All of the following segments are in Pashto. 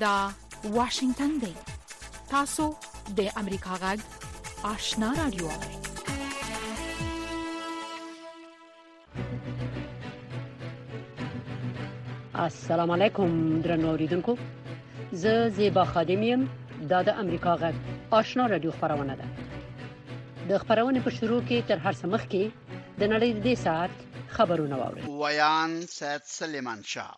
دا واشنگتن دی تاسو د امریکا غږ آشنا رادیو السلام علیکم درنو اوریدونکو زه زیبا خادم یم دا د امریکا غږ آشنا رادیو خبرونه ده د خبرونې په شروع کې تر هر څه مخکې د نړۍ د ساعت خبرونه واوري ویان سید سلیمان شاه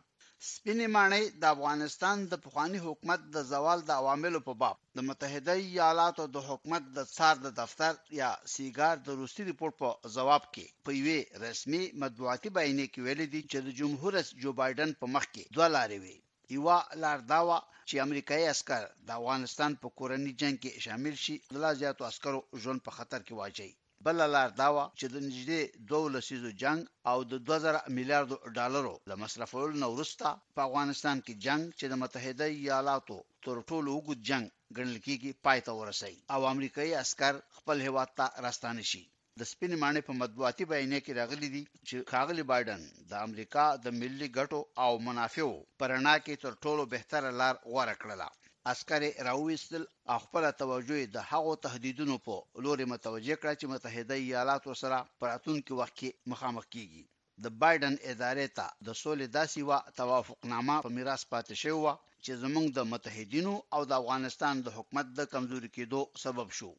سپینې ماڼۍ د افغانستان د پخواني حکومت د زوال د عواملو په باب د متحده ایالاتو د حکومت د څار د دفتر یا سیګار د روسي رپورټ په ځواب کې په یوې رسمي مطبوعاتي بیانیه کې ویلي دي چې د جمهور رئیس جو بایډن په مخ کې دوه لارې وي یوه لار دا وه چې امریکایي عسکر د افغانستان په کورني جنګ کې شامل شي د لا زیاتو عسکرو ژوند په خطر کې واچوي. بله لار دا وه چې د نږدې دوو لسیزو جنګ او د دوه زره میلیاردو ډالرو له مصرفولو نه وروسته په افغانستان کې جنګ چې د متحده ایالاتو تر ټولو اوږد جنګ ګڼل کېږي پای ته ورسوي او امریکایي عسکر خپل هېواد ته راستانه شي. د سپینې ماڼۍ په مطبوعاتي بیانیه کې راغلي دي چې ښاغلي بایډن د امریکا د ملي ګټو او منافعو په رڼا کې تر ټولو بهتره لار غوره کړله. عسکر یې راوویستل او خپله توجه یې د هغو تهدیدونو په لورې متوجه کړه چې متحده ایالات ورسره په راتلونکي وخت کې مخامخ کېږي. د بایډن ادارې ته د سولې داسې یوه توافقنامه په میراث پاتې شوې وه چې زموږ د متحدینو او د افغانستان د حکومت د کمزوري کېدو سبب شو.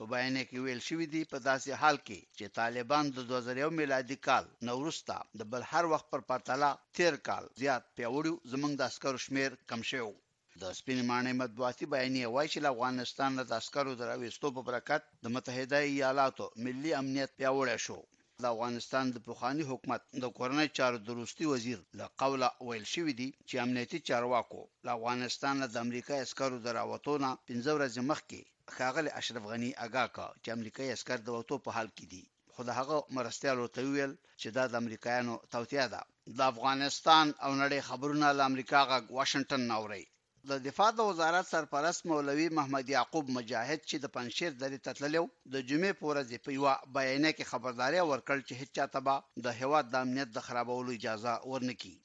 په بیان کې ویل شوی دی په داسې حال کې چې طالبان د 2001 میلادي کال نورستا د بل هر وخت پر پرتله تیر کال زیات پیوړو زمنګ د عسکرو شمیر کم شو د سپین معنی مطبوعاتي بیانیه وایي چې افغانستان له عسکرو دراويستو په برکت د متحده ایالاتو ملي امنیت پیوړی شو د افغانستان د پوخانی حکومت د کورنۍ چارو د روستي وزیر له قوله ویل شوی دی چې امنیتي چارواکو له افغانستان د امریکا عسکرو د راوتونه 15 ورځې مخکې ښاغلي اشرف غني اګاه کړ چې امریکايي عسکر د وتو په حال کې دي، خو د هغه مرستیالو ورته وویل چې دا د امریکایانو توطیه ده. د افغانستان او نړۍ خبرونه له امریکا غږ واشنګټن نه اورئ. د دفاع د وزارت سرپرست مولوي محمد یعقوب مجاهد چې د پنجشیر درې ته تللی و، د جمعې په ورځ یې په یوه بیانیه کې خبرداری ورکړ چې هېچا ته به د هېواد د امنیت د خرابولو اجازه ورنه کړي.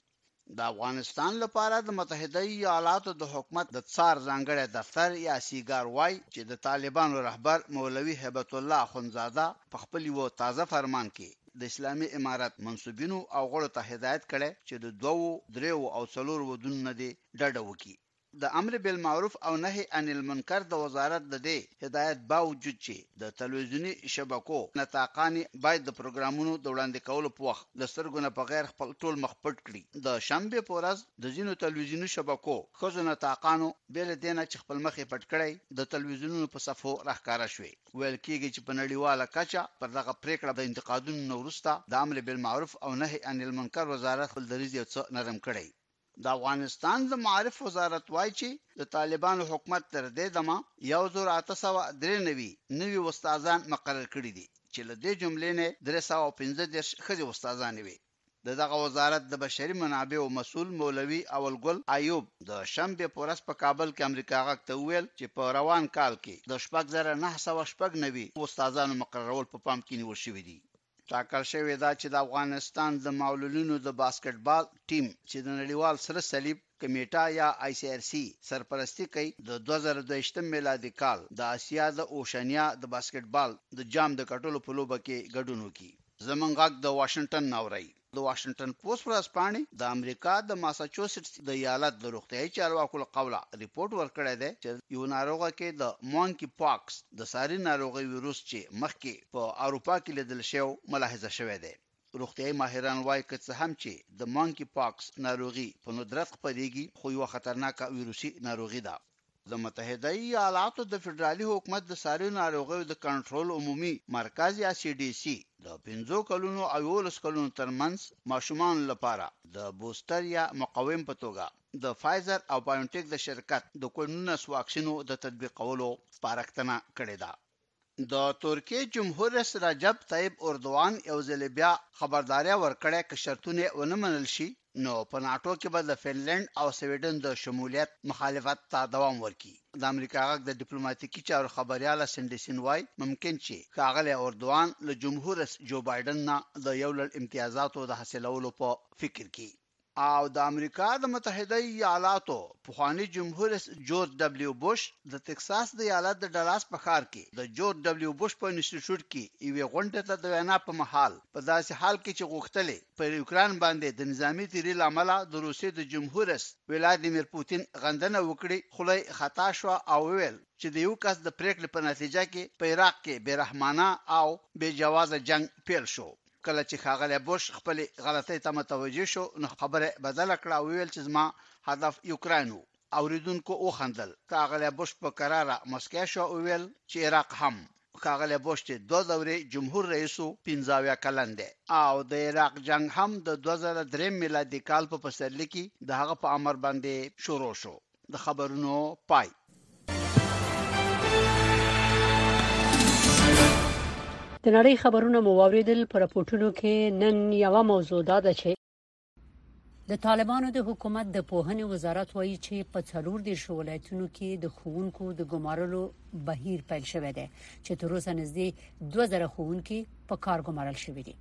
د افغانستان لپاره د متحده ایالاتو د حکومت د څار ځانګړی دفتر یا سیګار وای چې د طالبانو رهبر مولوي هبت الله اخوندزاده په خپل یو تازه فرمان کې د اسلامي امارت منسوبینو او غړو ته هدایت کړی چې د دوو، دریو او څلور ودونو نه دې ډډه وکړي. د امر بالمعروف او نهی عن المنکر د وزارت د دې هدایت باوجود چې د تلویزیوني شبکو نطاقانې باید د پروګرامونو د وړاندې کولو په وخت له سترګو نه په غیر خپل ټول مخ پټ کړي، د شنبې په ورځ د ځینو تلویزیوني شبکو ښځو نطاقانو بې له دې نه چې خپل مخ یې پټ کړی د تلویزیونونو په صفحو راښکاره شوې. ویل کېږي چې په نړیواله کچه پر دغه پرېکړه د انتقادونو نه وروسته د امر بالمعروف او نهی عن المنکر وزارت خپل دریځ یو څه نرم کړی. د افغانستان د معارف وزارت وايي چې د طالبانو حکومت تر دې دمه یو زر اته سوه درې نوي نوي استادان مقرر کړي دي چې له دې جملې نه یې درې سوه او پنځه دېرش ښځې استادانې وې. د دغه وزارت د بشري منابعو مسؤل مولوي اول ګل ایوب د شنبې په ورځ په کابل کې امریکا غږ ته وویل چې په روان کال کې د شپږ زره نهه سوه شپږ نوي استادانو مقررول په پام کې نیول شوي دي. ټاکل شوې ده چې د افغانستان د معلولینو د باسکټبال ټیم چې د نړیوال سره صلیب کمېټه یا آی سي ار سي سرپرستي کوي د دوه زره دوه ویشت میلادي کال د اسیا د اوشنیا د باسکټبال د جام د ګټلو په لوبه کې ګډون وکړي. زموږ غږ د واشنګټن ناوري. د واشنګټن پوسټ ورځپاڼې د امریکا د ماساچوسټس د ایالت د روغتیايي چارواکو له قوله رپوټ ورکړی دی چې یو ناروغه کې د مونکي پاکس د ساري ناروغۍ ویروس چې مخکې په اروپا کې لیدل شوی ملاحظه شوی دی. روغتیايي ماهران وايي که څه هم چې د مونکي پاکس ناروغي په ندرت خپریږي خو یوه خطرناکه ویروسي ناروغي ده. د متحده ایالاتو د فدرالي حکومت د ساري ناروغیو د کنټرول عمومي مرکز یا سي ډي سي د پنځو کلونو او یوولس کلونو ترمنځ ماشومانو لپاره د بوستر یا مقوم په توګه د فایزر او بایونټیک د شرکت د کوډ نولس واکسینو د تطبیقولو سپارښتنه کړې ده. د ترکیې جمهور رئیس رجب طیب اردوان یو ځل بیا خبرداری ورکړی که شرطونه یې ونه منل شي نو په ناټو کې به د فنلنډ او سویډن د شمولیت مخالفت ته دوام ورکړي. د امریکا غږ د ډیپلوماتیکي چارو خبریاله سنډي سین وايي، ممکن چې ښاغلی اردوان له جمهور رئیس جو بایډن نه د یو لړ امتیازاتو د حاصلولو په فکر کې وي. او د امریکا د متحده ایالاتو پخوانی جمهور رئیس جورج ډبلیو بوش د تکساس د ایالت د ډلاس په ښار کې د جورج ډبلیو بوش په انسټیټیوټ کې یوې غونډې ته د وینا په مهال په داسې حال کې چې غوښتلې پر یوکراین باندې د نظامي تیري له امله د روسیې د جمهور رئیس ولادیمیر پوتین غندنه وکړي خوله یې خطا شوه او وویل چې د یو کس د پریکړې په نتیجه کې په عراق کې بې رحمانه او بې جوازه جنګ پیل شو. کله چې ښاغلی بوش خپلې غلطۍ ته متوجه شو نو خبره بدله کړه او ویل چې زما هدف یوکراین وو اوریدونکو وخندل ښاغلی بوش په قراره مسکه شو او ویل چې عراق هم ښاغلی بوش چې دوه دورې جمهور رئیس وو پنځه اویا کلن دی او د عراق جنګ هم د 2003 میلادي کال په پسرلي کې د هغه په امر باندې شروع شو د خبرونو پای د نړۍ خبرونه مو واوریدل پر راپورټونو کې نن یو موضوع دا ده چې د طالبانو د حکومت د پوهنې وزارت وایي چې په څلور د ولایتونو کې د خوونکو د ګمارلو بهیر پیل شوی دی چې تر اوسه نږدې 2000 خوونکي په کار ګمارل شوی دي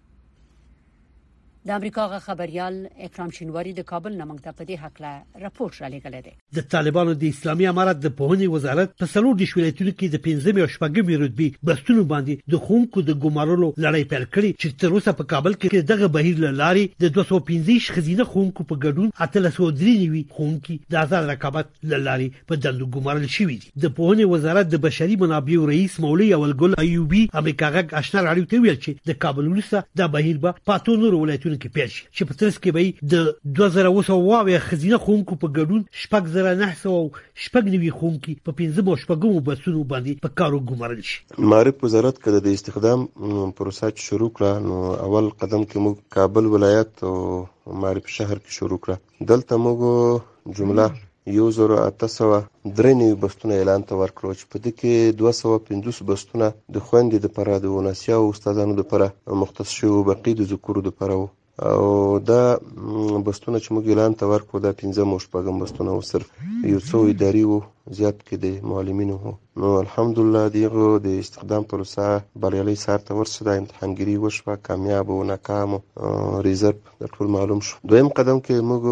د امریکا غ خبريال اکرام شینواری د کابل نه موږ ته په دې حق له راپورټ را لېږلی دی د طالبانو د اسلامي امارت د پوهنې وزارت په څلور دیش ولایتونو کې د پنځمې او شپږمې رتبې بحثونو باندې د ښوونکو د ګومارلو لړۍ پیل کړې چې تر اوسه په کابل کې دغه بهیر له لارې د دوه سوه پنځه ویشت ښځینه ښوونکو په ګډون اتلس سوه درې نوي ښوونکي د ازاد رقابت لاري په دندو ګمارل شوي دي د پوهنې وزارت د بشري منابعو رئیس مولوی اولګل ایوبي امریکا غږ آشنا راډیو ته ویل چې د کابل وروسته دا بهیر به پاتو نور ولایتونو کې پیل شي چې په ترڅ کې به د 2020 خزینه خونکو په ګډون شپږ زره نه سو شپږ نوي خونکي په 15 مو شپږو بسونو باندې په کارو ګمارل شي معرف وزارت کده د استخدام پروسه شروع کړه نو اول قدم کې موږ کابل ولایت او معرف شهر کې شروع کړه دلته موږ جمله یو زر او اته سوه درې نوي بستونه اعلان ته ورکړو چې په دې کې دوه سوه پنځوس بستونه د خوندې دپاره د ونسیا او استادانو دپاره مختص شوي بقي د ذکورو دپاره وو او دا بستونه چې موږ اعلان ته ورکړو دا پنځم او شپږم بستونه وو صرف یو څو اداري وو زیات کې د معلمینو وو نو الحمدلله دغه د استخدام پروسه بریالۍ سر ته ورسېده امتحانګیري وشوه کامیاب و ناکام ریزرپ دا ټول معلوم شو دویم قدم کې موږ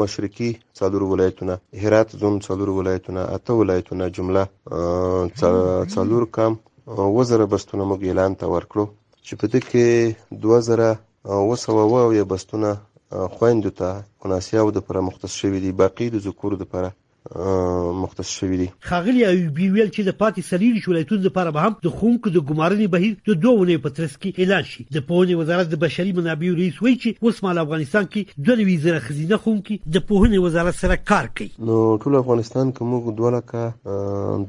مشرقي څلور ولایتونه هرات زون څلور ولایتونه اته ولایتونه جمله څلور کم وزره بستونه موږ اعلان ته ورکړو چې په دې کې 2000 وسوه او یا بستونه خويندو ته خناسیاو د پر مختص شوی دی باقی د ذکور د پر مختص شوي دي ښاغلي ایوبي ویل چې د پاتې څلېرویشت ولایتونو لپاره به هم د ښوونکو د ګمارنې بهیر د دوه اونیو په ترڅ کې اعلان شي د پوهنې وزارت د بشري منابعو رئیس وایي چې اوسمهال افغانستان کې دوه نوي زره ښځینه ښوونکي د پوهنې وزارت سره کار کوي نو ټول افغانستان کې موږ دوه لکه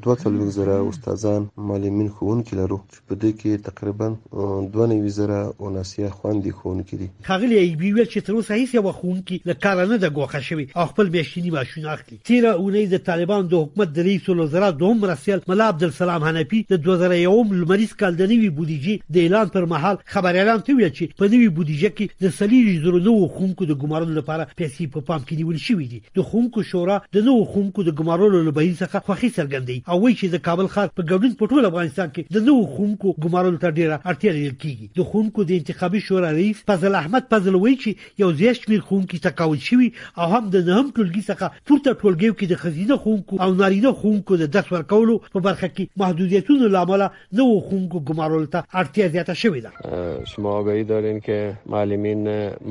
دوه څلوېښت زره استادان معلمین ښوونکي لرو په دې کې تقریبا دوه نوي زره اوناسیا خوندې ښوونکي دي. ښاغلي ایوبي ویل چې تر اوسه هیڅ یوه ښوونکي له کاره نه ده ګوښه شوې او خپل میاشتني معاشونه اخلي. تیره اونۍ د طالبانو د حکومت د رئیس الوزرا دوهم مرستیال ملا عبدالسلام حنفي د دوه زره یوم لمریز کال د نوي بودیجې د اعلان پر مهال خبریالانو ته ویل چې په نوي بودیجه کې د څلیرویشت زرو نوو ښوونکو د ګمارلو لپاره پیسې په پام کې نیول شوې دي. د ښوونکو شورا د نوو ښوونکو د ګمارلو له بهیر څخه خوښي څرګندوي او وایي چې د کابل ښار په ګډون په ټول افغانستان کې د نوو ښوونکو ګمارلو ته ډېره اړتیا لیدل کېږي. د ښوونکو د انتخابي شورا رئیس فضل احمد فضل وایي چې یو زیات شمېر ښوونکي تقاعد شوي او هم د نهم ټولګي څخه پورته ټولګیو کې د ښځینه ښوونکو او نارینه ښوونکو د درس ورکولو په برخه کې محدودیتونو له امله نوو ښوونکو ګمارلو ته اړتیا زیاته شوې ده شما آگاهی دارین که معلمین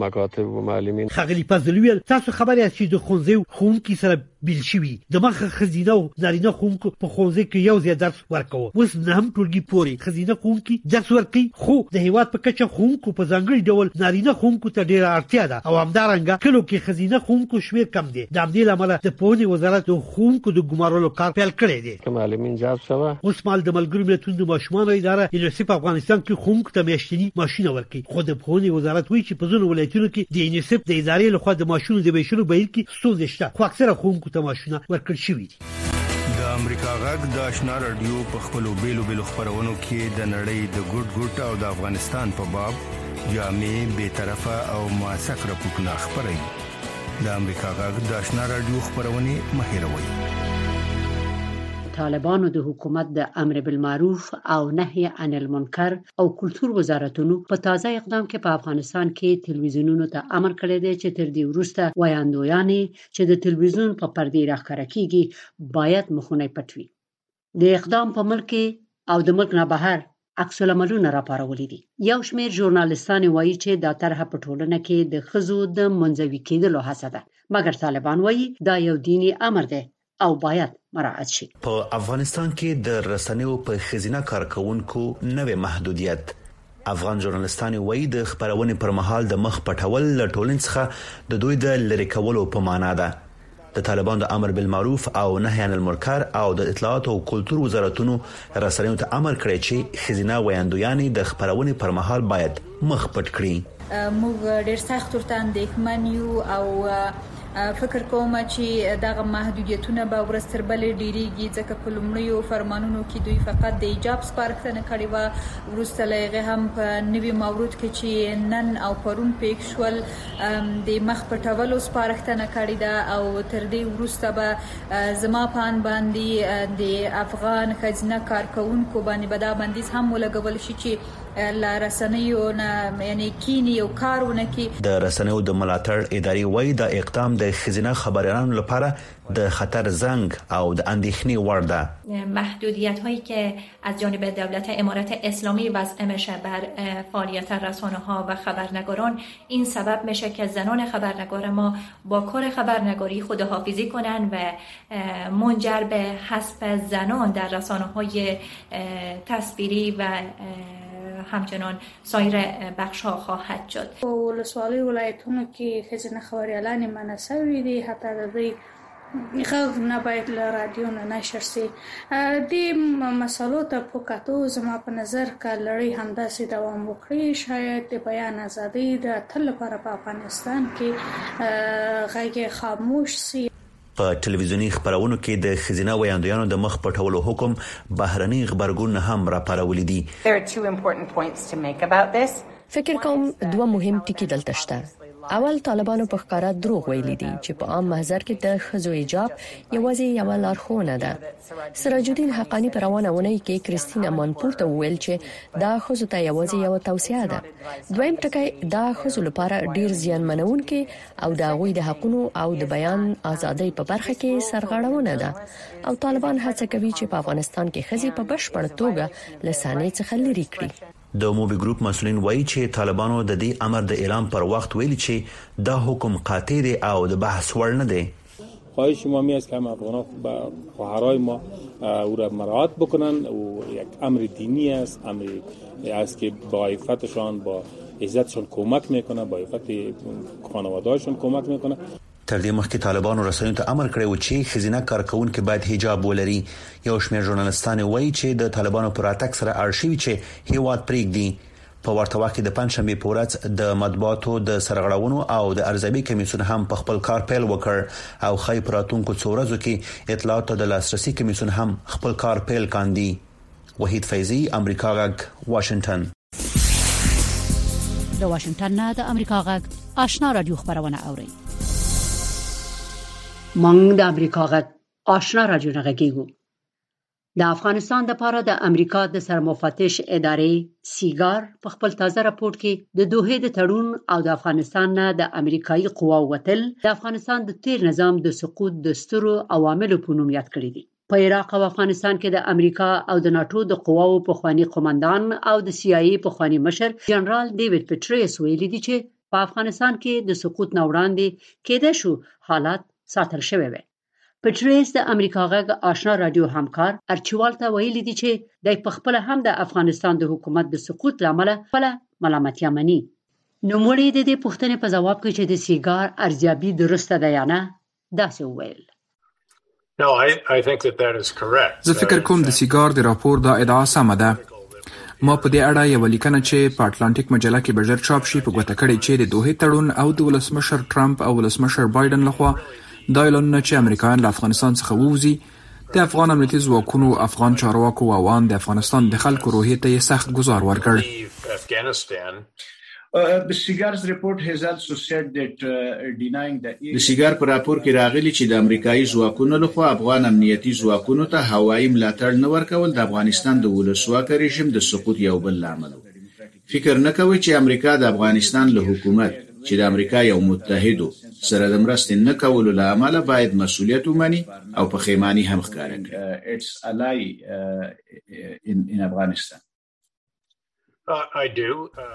مکاتب و معلمین خغلی فضل ویل تاسو خبر یاست چې د ښوونځیو ښوونکي سره بیل شوي د مخه خزینه او نارینه ښوونکو په ښوونځي کې یو ځای درس ورکوه اوس نه هم ټولګي پورې خزینه ښوونکي درس ورکوي خو د هیواد په کچه ښوونکو په ځانګړي ډول نارینه ښوونکو ته ډیره اړتیا ده او همدارنګه کلو کې خزینه ښوونکو شمیر کم دی د همدې لامل د پوهنې وزارت د ښوونکو د ګمارلو کار پیل کړی دی که معلمین جذب شوه اوس مال د ملګرو ملتونو د ماشومانو اداره یونیسف په افغانستان کې ښوونکو ته میاشتني معاشونه ورکوي خو د پوهنې وزارت وایي چې په ځینو ولایتونو کې د یونیسف د ادارې لخوا د معاشونو د ویشلو بهیر کې ستونزې شته خو اکثره ښوونکو ته معاشونه ورکړل شوي دي د امریکا غږ د آشنا رادیو په خپلو بیلو بیلو خبرونو کې د نړۍ د ګډ ګډ او د افغانستان په باب جامع بیطرفه او موثق رپورټونه خبري د امریکا غږ د آشنا رادیو خبرونه مهیروي طالبانو د حکومت د امر بالمعروف او نهي عن المنکر او کلتور وزارتونو په تازه اقدام کې په افغانستان کې تلویزیونونو ته امر کړی دی چې تر دې وروسته ویاندویانې چې د تلویزیون په پردې راخره کیږي باید مخونه پټوي د اقدام په ملک کې او د ملک نه بهر عکس العملونه راپارولي دي یو شمیر ژورنالیستان وایي چې دا طرح په ټولنه کې د خزو د منځوي کېدلو هڅه ده مګر طالبان وایي دا یو دینی امر دی او باید مراعات شي په افغانستان کې د رسنیو په خزینه کارکونکو نوې محدودیت افغان ژورنالستانې وایي، د خپرونې پر مهال د مخ پټول له ټولنې څخه د دوی د لرې کولو په مانا ده. د طالبانو د امر بالمعروف او نهی عن المرکر او د اطلاعاتو او کلتور وزارتونو رسنیو ته امر کړی چې ښځینه ویاندویانې د خپرونې پر مهال باید مخ پټ کړي. موږ ډېر سخت ورته اندېښمن یو او فکر کوم چې دغه محدودیتونه به ورځ تر بلې ډیریږي ځکه په لومړیو فرمانونو کې دوی فقط د ایجاب سپارښتنه کړې وه وروسته له هغه هم په نوي مورد کې چې نن او پرون پیښ شول د مخ پټولو سپارښتنه کړې ده او تر دې وروسته به زما په ان باندې د افغان خزینه کارکونکو باندې به دا بندیز هم ولګول شي چې له رسنیو نه یعنې کیني او کار ونه کړي. د رسنیو د ملاتړ ادارې وايي، دا اقدام د ښځینه خبریالانو لپاره د خطر زنګ او د اندېښنې وړ ده. محدودیتهایی که از جانب دولت امارت اسلامی وضع میشه بر فعالیت رسانهها و خبرنگاران این سبب میشه که زنان خبرنگار ما با کار خبرنگاری خداحافیظی کنند و منجر به حسب زنان در رسانه های تصویری و همچنان سایر بخش ها خواهد شد په ولسوالۍ ولایتونو کې ښځینه خبریالانې منع شوې دي حتی د دوی غږ نه باید له رادیو نه نشر شي دې مسلو ته په کتو زما په نظر که لړۍ همداسې دوام وکړي شاید د بیان ازادۍ د تل لپاره په افغانستان کې غږ خاموش شي په ټلویزیوني خپرونو کې د ښځینه ویاندویانو د مخ پټولو حکم بهرني غبرګون هم راپارولي دي. فکر کوم دوه مهم ټکي دلته شته. اول طالبانو په ښکاره دروغ ویلي دي چې په عام محضر کې د ښځو حجاب یوازې یوه لارښوونه ده. سراج الدین حقاني په روانه اونۍ کې کریستین امانپور ته وویل چې دا خزو ته یوازې یو توصیه ده دویم ټکی دا خزو لپاره ډیر زیان منونکي او دا غوي د حقونو او د بیان ازادۍ په برخه کې سرغړونه ده او طالبان هڅه کوي چې په افغانستان کې خزي په بشپړ توګه لسانې څخه لري کړي د مووی ګروپ مسولین وایي چې طالبانو د دې امر د اعلان پر وخت ویلي چې دا حکم قاطع دی او د بحث وړ نه دی خواهش ما می است که همه افغان ها خواهرای ما او را مراعات بکنن و یک امر دینی است امر است که با عفتشان با عزتشان کمک میکنه با عفت خانوادهشان کمک میکنه تر دې مخکې طالبانو رسنیو ته امر کړی و چې خزینه کارکونکو باید حجاب ولري یو شمېر ژورنالستان وایي چې د طالبانو پر اتک سره اړ شوی چې هیواد پرېږدي په ورته وخت کې د پنجشنبې په ورځ د مطبوعاتو د سرغړونو او د ارزیابۍ کمیسیون هم په خپل کار پیل وکړ او ښايي په راتلونکو څو ورځو کې اطلاعاتو ته د لاسرسي کمیسیون هم خپل کار پیل کاندي. وحید فیضي، امریکا غږ، واشنګټن. د واشنگټن نه د امریکا غږ آشنا رادیو خبرونه اوري مونږ د امریکا غږ آشنا رادیو نه غږیږو د افغانستان لپاره د امریکا د سرمفتش ادارې سیګار په خپل تازه راپور کې د دوه د تړون او د افغانستان نه د امریکایي قواو وتل د افغانستان د تیر نظام د سقوط د سترو عواملو په نوم یاد کړی دی په عراق او افغانستان کې د امریکا او د ناتو د قواو په خواني قومندان او د سی آی په خواني مشر جنرال ډیوډ پټریس ویل دي چې په افغانستان کې د سقوط نه وړاندې کېده شو حالات ساتل شوی وي پټریس د امریکا غږ آشنا رادیو همکار ارچیوال ته ویلي دي چې د پخپل هم د افغانستان د حکومت د سقوط لامل خپل ملامتیا مني نو مړي د دې پوښتنې په جواب کې چې د سیګار ارزیابي درسته ده یا نه داسې وویل زه فکر کوم د سیګار د راپور دا ادعا سمه ده ما په دې اړه یو لیکنه چې په اټلانټیک مجله کې بجر چاپ شي په ګوته کړې چې د دوه تړون او د ولسمشر ترامپ او ولسمشر بایدن لخوا دا اعلانونه چې امریکایان له افغانستان څخه ووځي د افغان امنیتي ځواکونو، افغان چارواکو او ان د افغانستان د خلکو روحیې ته یې سخت ګوزار ورکړ. د سیګار په راپور کې راغلي چې د امریکایي ځواکونو له خوا افغان امنیتي ځواکونو ته هوایي ملاتړ نه ورکول د افغانستان د ولسواکه رژیم د سقوط یو بل لامل و. فکر نه کوئ چې امریکا د افغانستان له حکومت، چې د امریکا یو متحد و، سره د مرستې نه کولو له امله باید مسوولیت ومني او پښېماني هم ښکاره کړي.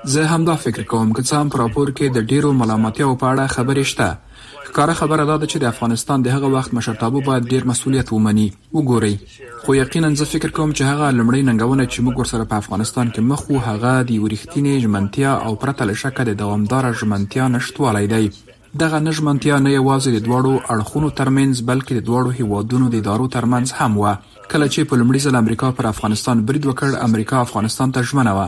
زه همدا فکر کوم، که څه هم په راپور کې د ډېرو ملامتیاوو په اړه خبرې شته، ښکاره خبره دا ده چې د افغانستان د هغه وخت مشرتابه باید ډېر مسوولیت ومني. وګورئ، خو یقینا زه فکر کوم چې هغه لومړۍ ننګونه چې موږ ورسره په افغانستان کې مخ وو هغه د یوې رښتینې ژمنتیا او پرته له شکه د دوامداره ژمنتیا نشتوالی دی. دغه نه ژمنتیا نه یوازې د دواړو اړخونو ترمنځ بلکې د دواړو هېوادونو د ادارو ترمنځ هم وه. کله چې په لومړي ځل امریکا پر افغانستان برید وکړ، امریکا افغانستان ته ژمنه وه،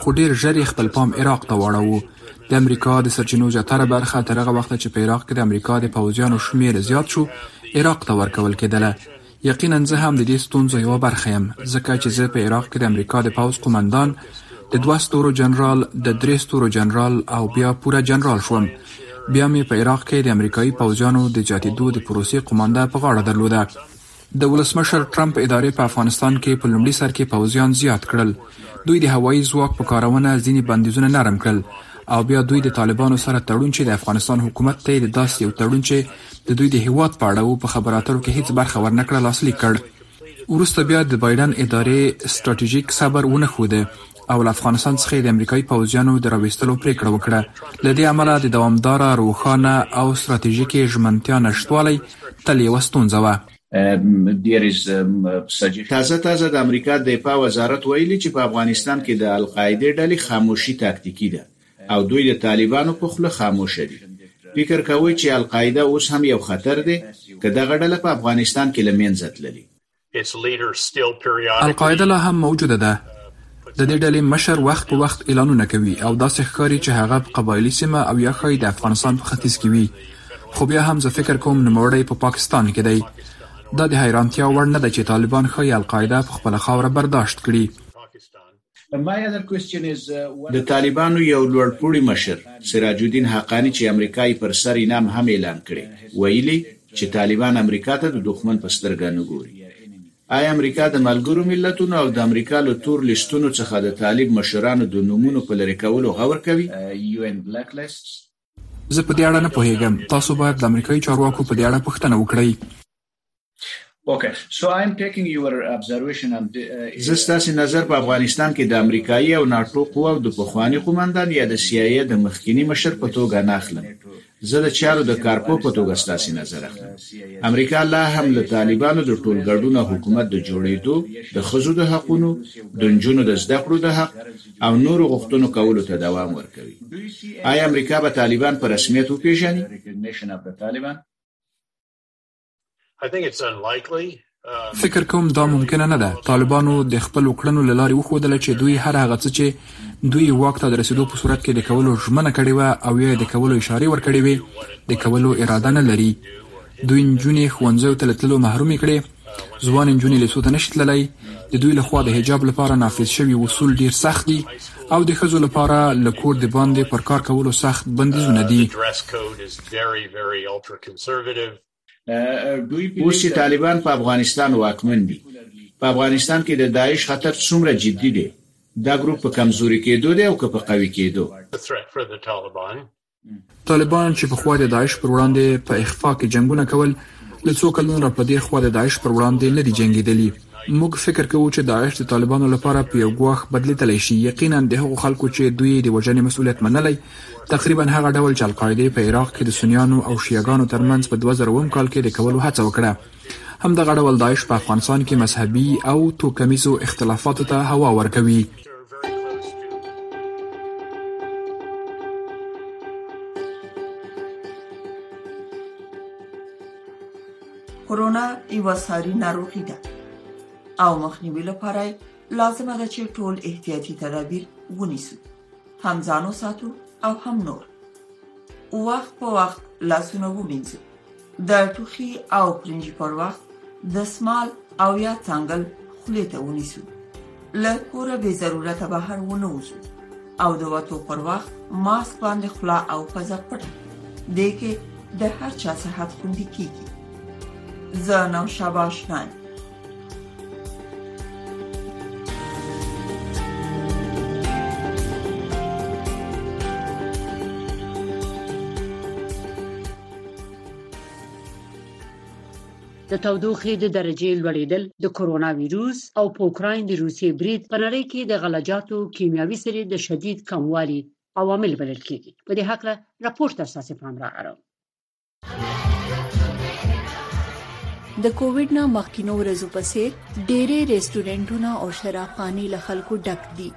خو ډېر ژر یې خپل پام عراق ته واړوو. د امریکا د سرچینو زیاتره برخه تر هغه وخته چې په عراق کې د امریکا د پوځیانو شمېر زیات شو، عراق ته ورکول کېدله. یقینا زه هم د دې ستونزو یوه برخه یم، ځکه چې زه په عراق کې د امریکا د پوځ قومندان، د دوه ستورو جنرال، د درې ستورو جنرال او بیا پوره جنرال شوم. بیا مې په عراق کې د امریکايي پوځیانو د زیاتېدو د پروسې قومانده په غاړه درلوده. د ولسمشر ټرمپ ادارې په افغانستان کې په لومړي سر کې پوځیان زیات کړل، دوی د هوایي ځواک په کارونه ځینې بندیزونه نرم کړل او بیا دوی د طالبانو سره تړون چې د افغانستان حکومت ته یې د داسې یو تړون چې د دوی د هیواد په اړه و په خبرو اترو کې هیڅ برخه ورنکړه لاسلیک کړ. وروسته بیا د بایډن ادارې ستراتیژیک صبر ونه ښوده او له افغانستان څخه یې د امریکایي پوځیانو د راویستلو پرېکړه وکړه. له دې امله د دوامداره، روښانه او ستراتیژیکې ژمنتیا نشتوالی تل یوه ستونزه وه. تازه تازه د امریکا دفاع وزارت ویلي چې په افغانستان کې د القاعدې ډلې خاموشي تاکتیکي ده او دوی د طالبانو په خوله خاموشه دي. فکر کوئ چې القاعده اوس هم یو خطر دی؟ که دغه ډله په افغانستان کې له مینځه تللې؟ القاعده لا هم موجوده ده. د دې ډلې مشر وخت په وخت اعلانونه کوي او داسې ښکاري چې هغه په قبایلي سیمه او یا ښایي د افغانستان په ختیځ کې وي خو بیا هم زه فکر کوم نوموړی په پاکستان کې دی دا د حیرانتیا وړ نه ده چې طالبان ښایي القاعده په خپله خاوره برداشت کړي د طالبانو یو لوړ پوړي مشر سراج الدین حقاني چې امریکا یې پر سر انعام هم اعلان کړی، ویلي چې طالبان امریکا ته د دښمن په سترګه نه ګوري. ایا امریکا د ملګرو ملتونو او د امریکا له تور لیستونو څخه د طالب مشرانو د نومونو په لرې کولو غور کوي؟ زه په دې اړه نه پوهیږم، تاسو باید له امریکايي چارواکو په دې اړه پوښتنه وکړئ. زه ستاسې نظر په افغانستان کې د امریکایي او ناټو قواو د پخواني قوماندان یا د سي آی اې د مخکیني مشر په توګه نه اخلم. زه د چارو د کارپوه په توګه ستاسې نظر اخلم. امریکا لا هم له طالبانو د ټولګډونه حکومت د جوړیدو، د ښځو د حقونو، د نجونو د زده کړو د حق او نورو غوښتنو کولو ته دوام ورکوي. ایا امریکا به طالبان په رسمیت وپیژني؟ فکر کوم دا ممکنه نه ده. طالبانو د خپلو کړنو له لارې وښودله چې دوی هر هغه څه چې دوی واک ته د رسېدو په صورت کې د کولو ژمنه کړې وه او یا یې د کولو اشارې ورکړې وې، د کولو اراده نه لري. دوی نجونې ښوونځیو ته له تللو محرومې کړې، ځوانې نجونې لېسو ته نه شي تللی، د دوی لخوا د حجاب لپاره نافذ شوي اصول ډیر سخت دي او د ښځو لپاره له کور د باندې پر کار کولو سخت بندیزونه دي. اوس چې طالبان په افغانستان واکمن دي، په افغانستان کې د داعش خطر څومره جدي دی؟ دا ګروپ په کمزوري کیدو دی او که په قوي کیدو؟ طالبان چې پخوا د داعش پر وړاندې په اخفا کې جنگونه کول له څو کلونو را پدې خو د داعش پر وړاندې نه دي جنگیدلی موږ فکر کوو چې داعش د طالبانو لپاره په یو ګواښ بدلیدلی شي یقینا د هغو خلکو چې دوی د وژنې مسولیت منلی تقریبا هغه ډول چې القاعده په عراق کې د سنیانو او شیعاګانو ترمنځ په 2000 کال کې د کولو هڅه وکړه همدغه ډول داعش په افغانستان کې مذهبي او توکمیزو اختلافاتو ته هوا ورکوي کرونا یو ساري ناروغي ده او مخنیوي لپاره لازمه ده چې ټول احتیاطي تدابیر ونیسو هم ځانو ساتو او هم نور وخت په وخت لاسونه ومینځو د ټوخي او پرنجي پر وخت د سمال او یا څنګل خولې ته ونیسو له کوره به ضرورت بهر ونه وځو او د وټو پر وخت ماسک باندې خلا او فضا پټ دی کې د هر چا صحت خوندي کیږي زه نو شاباش نه د تودوخې د درجې لوړېدل د کورونا وایروس او په اوکراین د روسیې برید په نړۍ کې د غلجاتو کیمیاوي سرې د شدید کموالي عوامل بلل کیږي په دې حق له راپور تر ساسې پام را اړوم د کووډ نه مخکینو ورځو په څیر ډېری ریسټورانټونه او شرابخانې له خلکو ډک دي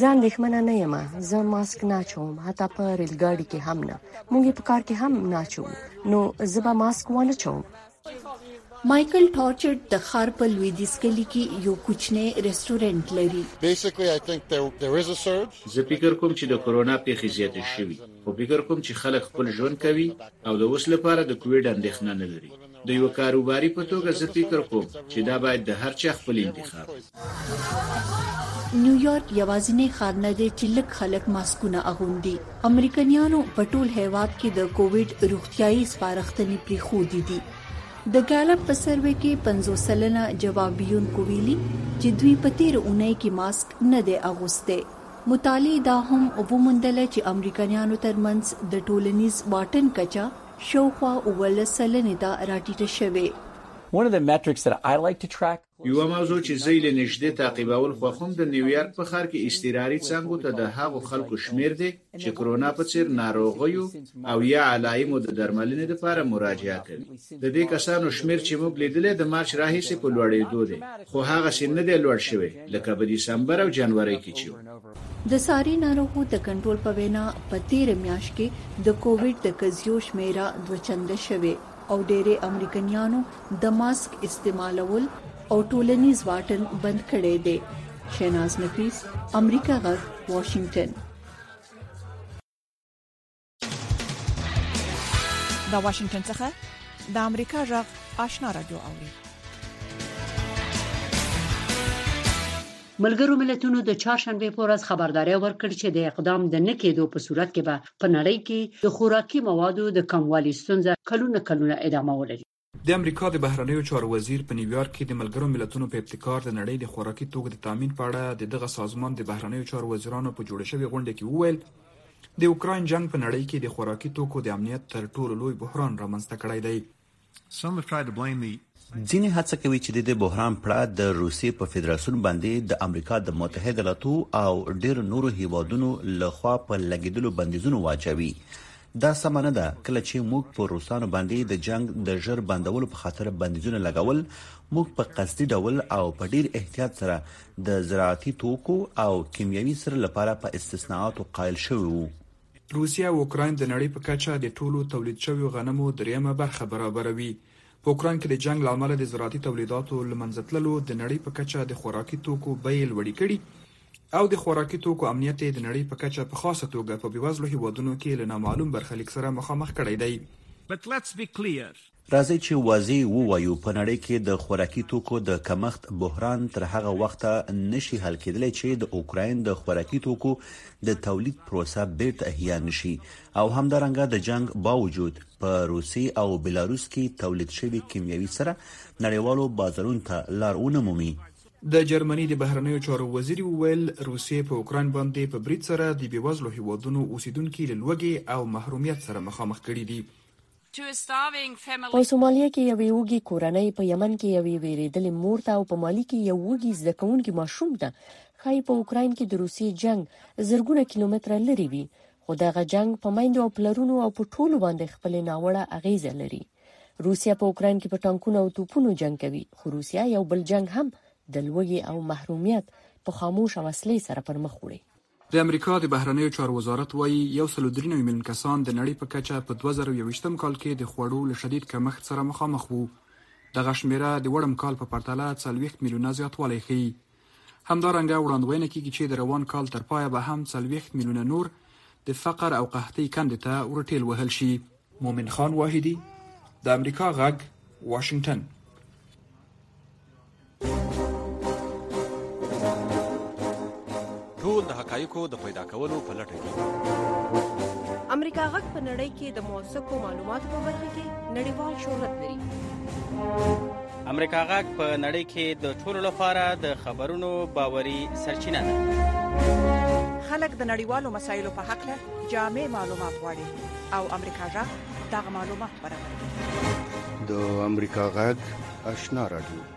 زه اندېښمنه نه یم زه ماسک نه اچوم حتی په ریل ګاډي کې هم نه موږ یې په کار کې هم نه اچوو نو زه به ماسک ونه چوم مايکل ټارچرډ د ښار په لویدیځ کلي کې یو کوچنی رستورانت لري زه فکر کوم چې د کرونا پېښې زیاتې شوي خو فکر کوم چې خلک خپل ژوند کوي او د اوس لپاره د کوویډ اندېښنه نه لري د یوه کاروباري په توګه زه فکر کوم چې دا باید د هر چا خپل انتخاب وي. نیویارک یوازینی ښار نه دی چې لږ خلک ماسکونه اغوندي. امریکنیانو په ټول هیواد کې د کوویډ روغتیايي سپارښتنې پریښودې دي. د ګالب په سروې کې 50 سلنه جوابیونکو ویلي چې دوی په تیره اونۍ کې ماسک نه دی اغوستی. مطالعې دا هم وموندله چې امریکنیانو ترمنځ د ټولنیز واټن کچه شاوخوا اوولس سلنې ده راټیټه شوې. One of the metrics that I like to track. یوه موضوع چې زه یې له نژدې تعقیبول خوښوم د نیویارک په ښار کې اضطراري څنګو ته د هغو خلکو شمېر دی چې کرونا په څېر ناروغیو او یا علایمو د درملنې لپاره مراجعه کوي. د دې کسانو شمېر چې موږ لیدلی د مارچ راهیسې په لوړېدو دی خو هغسې نه دی لوړ شوی لکه په دیسمبر او جنورۍ کې چې و. د ساري ناروغو د کنټرول په وینا، په تېره میاشت کې د کوویډ د قضیو شمېره دوه چنده شوې او ډېری امریکنیانو د ماسک استعمالول او ټولنیز واټن بند کړی دی. شهناز نفیس، امریکا غږ، واشنګټن. د واشنگټن څخه د امریکا جغ آشنا را دوه اوري ملګرو ملتونو د چهارشنبه په ورځ خبرداري ورکړ چې د اقدام د نه کېدو په صورت کې به په نړۍ کې د خوراکي موادو د کموالي ستونزه کلونه کلونه ادامه ولري د امریکا د بهرنیو چارو وزیر په نیویارک کې د ملګرو ملتونو په ابتکار د نړۍ د خوراکي توکو د تامین په اړه د دغه سازمان د بهرنیو چارو وزیرانو په جوړې شوې غونډه کې وویل د اوکراین جنگ په نړۍ کې د خوراکي توکو د امنیت تر ټولو لوی بحران رامنځته کړی دی ځینې هڅه کوي چې د دې بحران پړه د روسیې په فدراسیون باندې د امریکا د متحده ایالاتو او ډېر نورو هیوادونو لخوا په لګیدلو بندیزونو واچوي دا سمه نه ده کله چی موږ په روسانو باندی د جنګ د ژر بندولو په خاطر بندیزونه لګول موږ په قصدی ډول او په ډیر احتیاط سره د زراعتی توکو او کیمیاوی سرو لپاره په استثنااتو قایل شوی وو. روسیه او اوکراین د نړۍ په کچه د ټولو تولید شویو غنمو دریمه برخه برابروي. په اوکراین کې د جنګ له امله د زراعتی تولیداتو له منځه تللو د نړۍ په کچه د خوراکي توکو بیې لوړې کړي او د خوراکي توکو امنیت یې د نړۍ په کچه په خاصه توګه په بېوزلو هېوادونو کې له نامعلوم برخلیک سره مخامخ کړی دی. راځئ چې واضح ووایو، په نړۍ کې د خوراکي توکو د کمښت بحران تر هغه وخته نه شي حل کېدلی چې د اوکراین د خوراکي توکو د تولید پروسه بېرته احیا نه شي او همدارنګه د جنګ باوجود په روسیې او بلاروس کې تولید شوي کیمیاوي سره نړیوالو بازارونو ته لار ونه مومي. د جرمني د بهرنیو چارو وزیري وویل، روسیې په اوکراین باندې په برید سره د بېوزلو هېوادونو اوسېدونکي له لوږې او محرومیت سره مخامخ کړي دي. په سومالیا کې یوې وږې کورنۍ په یمن کې یوې وېرېدلې مور ته او په مالي کې یو وږي زده کوونکي ماشوم ته ښايي په اوکراین کې د روسیې جنګ زرګونه کیلومتره لرې وي، خو دغه جنګ په میندو او پلرونو او په ټولو باندې خپلې ناوړه اغېزه لري. روسیا په اوکراین کې په ټانکونو او توپونو جنگ کوي خو روسیا یو بل جنگ هم د لوږې او محرومیت په خاموش او اصلي سره پر مخ وړي د امریکا د بهرنیو چارو وزارت وایي یو سل درې نوي میلیون کسان د نړۍ په کچه په دوه زره یوویشتم کال کې د خوړو له شدید کمښت سره مخامخ وو دغه شمېره د وړم کال په پرتله څلوېښت میلیونه زیاتوالی ښیي همدارنګه وړاندوینه کیږي چې د روان کال تر پایه به هم څلوېښت میلیونه نور د فقر او قحطۍ کندې ته ورټېل وهل شي. مومن خان واحدي د امریکا غږ واشنګټن ټول د حقایقو د پیدا کولو په لټه کې امریکا غږ په نړۍ کې د موثقو معلوماتو په برخه کې نړیوال شهرت لري امریکا غږ په نړۍ کې د ټولو لپاره د خبرونو باوري سرچینه ده خلک د نړیوالو مسایلو په حق له جامع معلومات غواړي او امریکا غږ دغه معلومات برابروي د امریکا غږ آشنا رادیو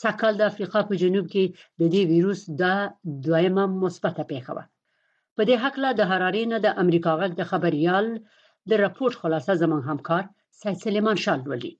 سږکال د افریقا په جنوب کې د دې ویروس دا دویمه مثبته پیښه وه په دې حق له د حرارې نه د امریکا غږ د خبريال د رپورت خلاصه زموږ همکار سید سلیمان شاه لولي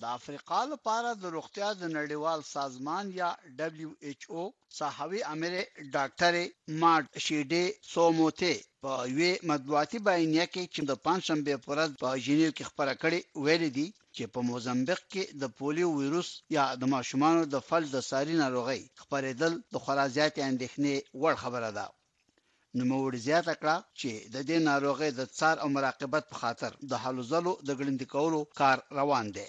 د افریقا لپاره د روغتیا د نړیوال سازمان یا WHO ساحوي امرې ډاکټرې مارت شیډې سو موتې په یوې مطبوعاتي بیانیه کې چې د پنجشنبې په ورځ په ژنیو کې خپره کړې ویلي دي چې په موزمبیق کې د پولیو ویروس یا د ماشومانو د فلج د ساري ناروغۍ خپرېدل د خورا زیاتې اندېښنې وړ خبره ده نوموړي زیاته کړه چې د دې ناروغۍ د څار او مراقبت په خاطر د هلو ځلو د ګړندي کولو کار روان دی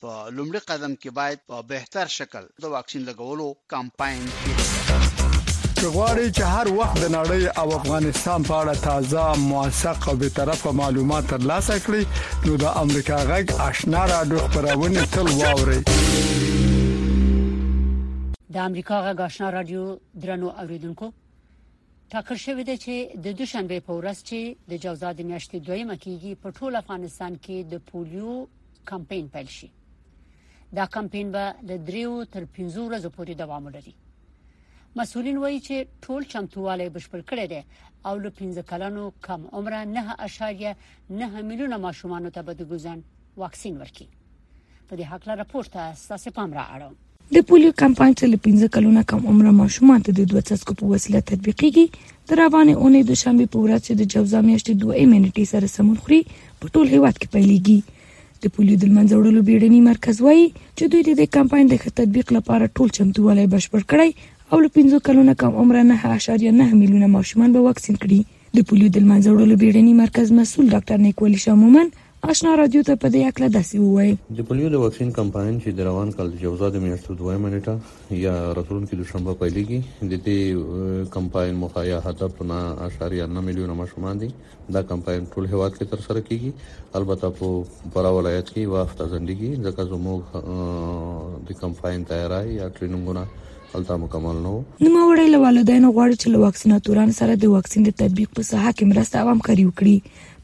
په لومړي قدم کې باید په بهتر شکل د واکسین لګولو کمپاین پیل که غواړئ چې هر وخت د نړۍ او افغانستان په اړه تازه، موثق او به طرفه معلومات ترلاسه کړئ، نو د امریکا غږ آشنا راډیو خبرونه تل واورئ. د امریکا غږ آشنا راډیو درنو اوریدونکو ټاکل شوې ده چې د دوشنبه په ورځ چې د جوزا د میاشتې دویمه کیږي په ټول افغانستان کې د پولیو کمپاین پیل شي دا کمپاین به له دریو تر پنځو ورځې پورې دوام ولري مسولین وایي چې ټول چمتووالی بشپړ کړی دی او له 15 کلنو کم عمره 9.9 میلیونه ماشومان ته به د ګوزن واکسین ورکړي په دې حق لپاره پورته ستاسو پام را اړوم د پولیو کمپاین چې له 15 کلونو کم عمر ماشومان ته د دوه څسکو په وسیله تطبیقیږي د روانې اونۍ د شنبې په ورځ چې د جوزا میاشتې دوه منټې سره سمون خوري په ټول هیواد کې پیلېږي د پولیو د منځه وړلو بیړنی مرکز وایي چې دوی د دې کمپاین د ښه تطبیق لپاره ټول چمتووالی بشپړ کړی او له 15 کلونو کم عمر نه 8.9 میلیونه ماشومان به واکسین کړي د پولیو د لمنځه وړلو بیړني مرکز مسول ډاکټر نیکولی شاه مومن آشنا رادیو ته په دې اړه داسې وویل د پولیو د واکسین کمپاین چې د روان کال د جوزا د میاشتو دویمه نیټه یا راتلونکي دوشنبه پیلېږي د دې کمپاین موخه یا هدف 9.9 میلیونه ماشومان دي دا کمپاین ټول هیواد کې تر سره کیږي البته په پرا ولایت کې وخت ځندېږي ځکه زموږ د کمپاین تیارای یا ټریننګونه هلته مکمل نه وو نوموړی له والدینو غواړي چې له واکسیناتورانو سره د واکسین د تطبیق په ساحه کې مرسته او همکاري وکړي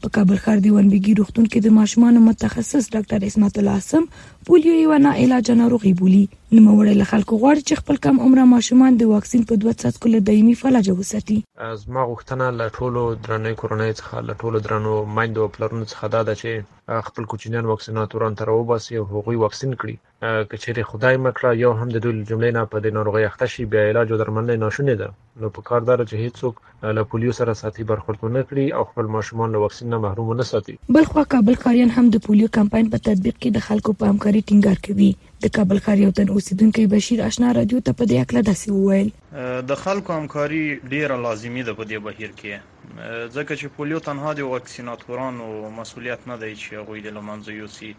په کابل ښار د ونبګي روغتون کې د ماشومانو متخصص ډاکټر اسمت الله عاصم پولیو یو نه علاج ناروغي بولی نوموړی له خلکو غواړي چې خپل کم عمره ماشومان د واکسین په دوه څاڅکو له دایمي فلج وساتي زما غوښتنه له ټولو درنې کورنۍ څخه له ټولو درنو مایندو او پلرونو څخه دا ده چې خپل کوچنیان واکسیناتوران تر وباسي او هغوی واکسین کړي که چیرې خدای مکړه یو هم د دوی جملې نه په دې ناروغي اخته شي بیا علاج او درملنه ناشونې ده نو په کار دار چې هیڅوک له پولیو سره ساتي برخورد ونه کړي او خپل ماشومان له واکسین نه محروم ونه ساتي بل خو کابل خاریان هم د پولیو کمپاین په تطبیق کې د خلکو په همکاري ټینګار کوي د کابل ښار یو تن اوسیدونکي بشیر آشنا رادیو ته په دې اړه داسې وویل د خلکو همکاري ډیره لازمي ده په دې بهیر کې ځکه چې پولیو تنها د واکسیناتورانو مسولیت نه دی چې هغوی د لمنځه یوسي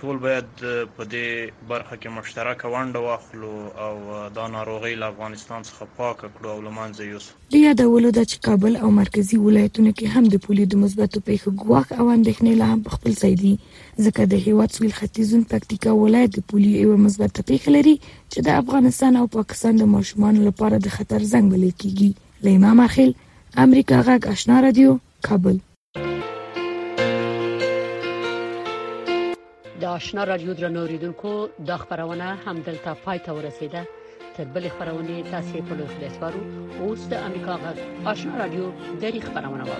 ټول باید په دې برخه کې مشترکه ونډه واخلو او دا ناروغي له افغانستان څخه پاکه کړو او لمنځه یوسو د یادولو ده چې کابل او مرکزي ولایتونو کې هم د پولیو د مثبتو پیښو ګواښ او اندېښنې لا هم په خپل ځای دي ځکه د هیواد سویل ختیځون پکتیکا ولایت د پولیو یوه مثبته پیښه لري چې د افغانستان او پاکستان د ماشومانو لپاره د خطر زنګ بلل کیږي لیما ماخیل امریکا غږ آشنا رادیو کابل د آشنا رادیو درنو ریډونکو د خبرونه هم دلته پای ته ورسیده تر بل خبرونه تاسو په لور خلاصوارو اوس د امریکا غږ آشنا رادیو د خبرونه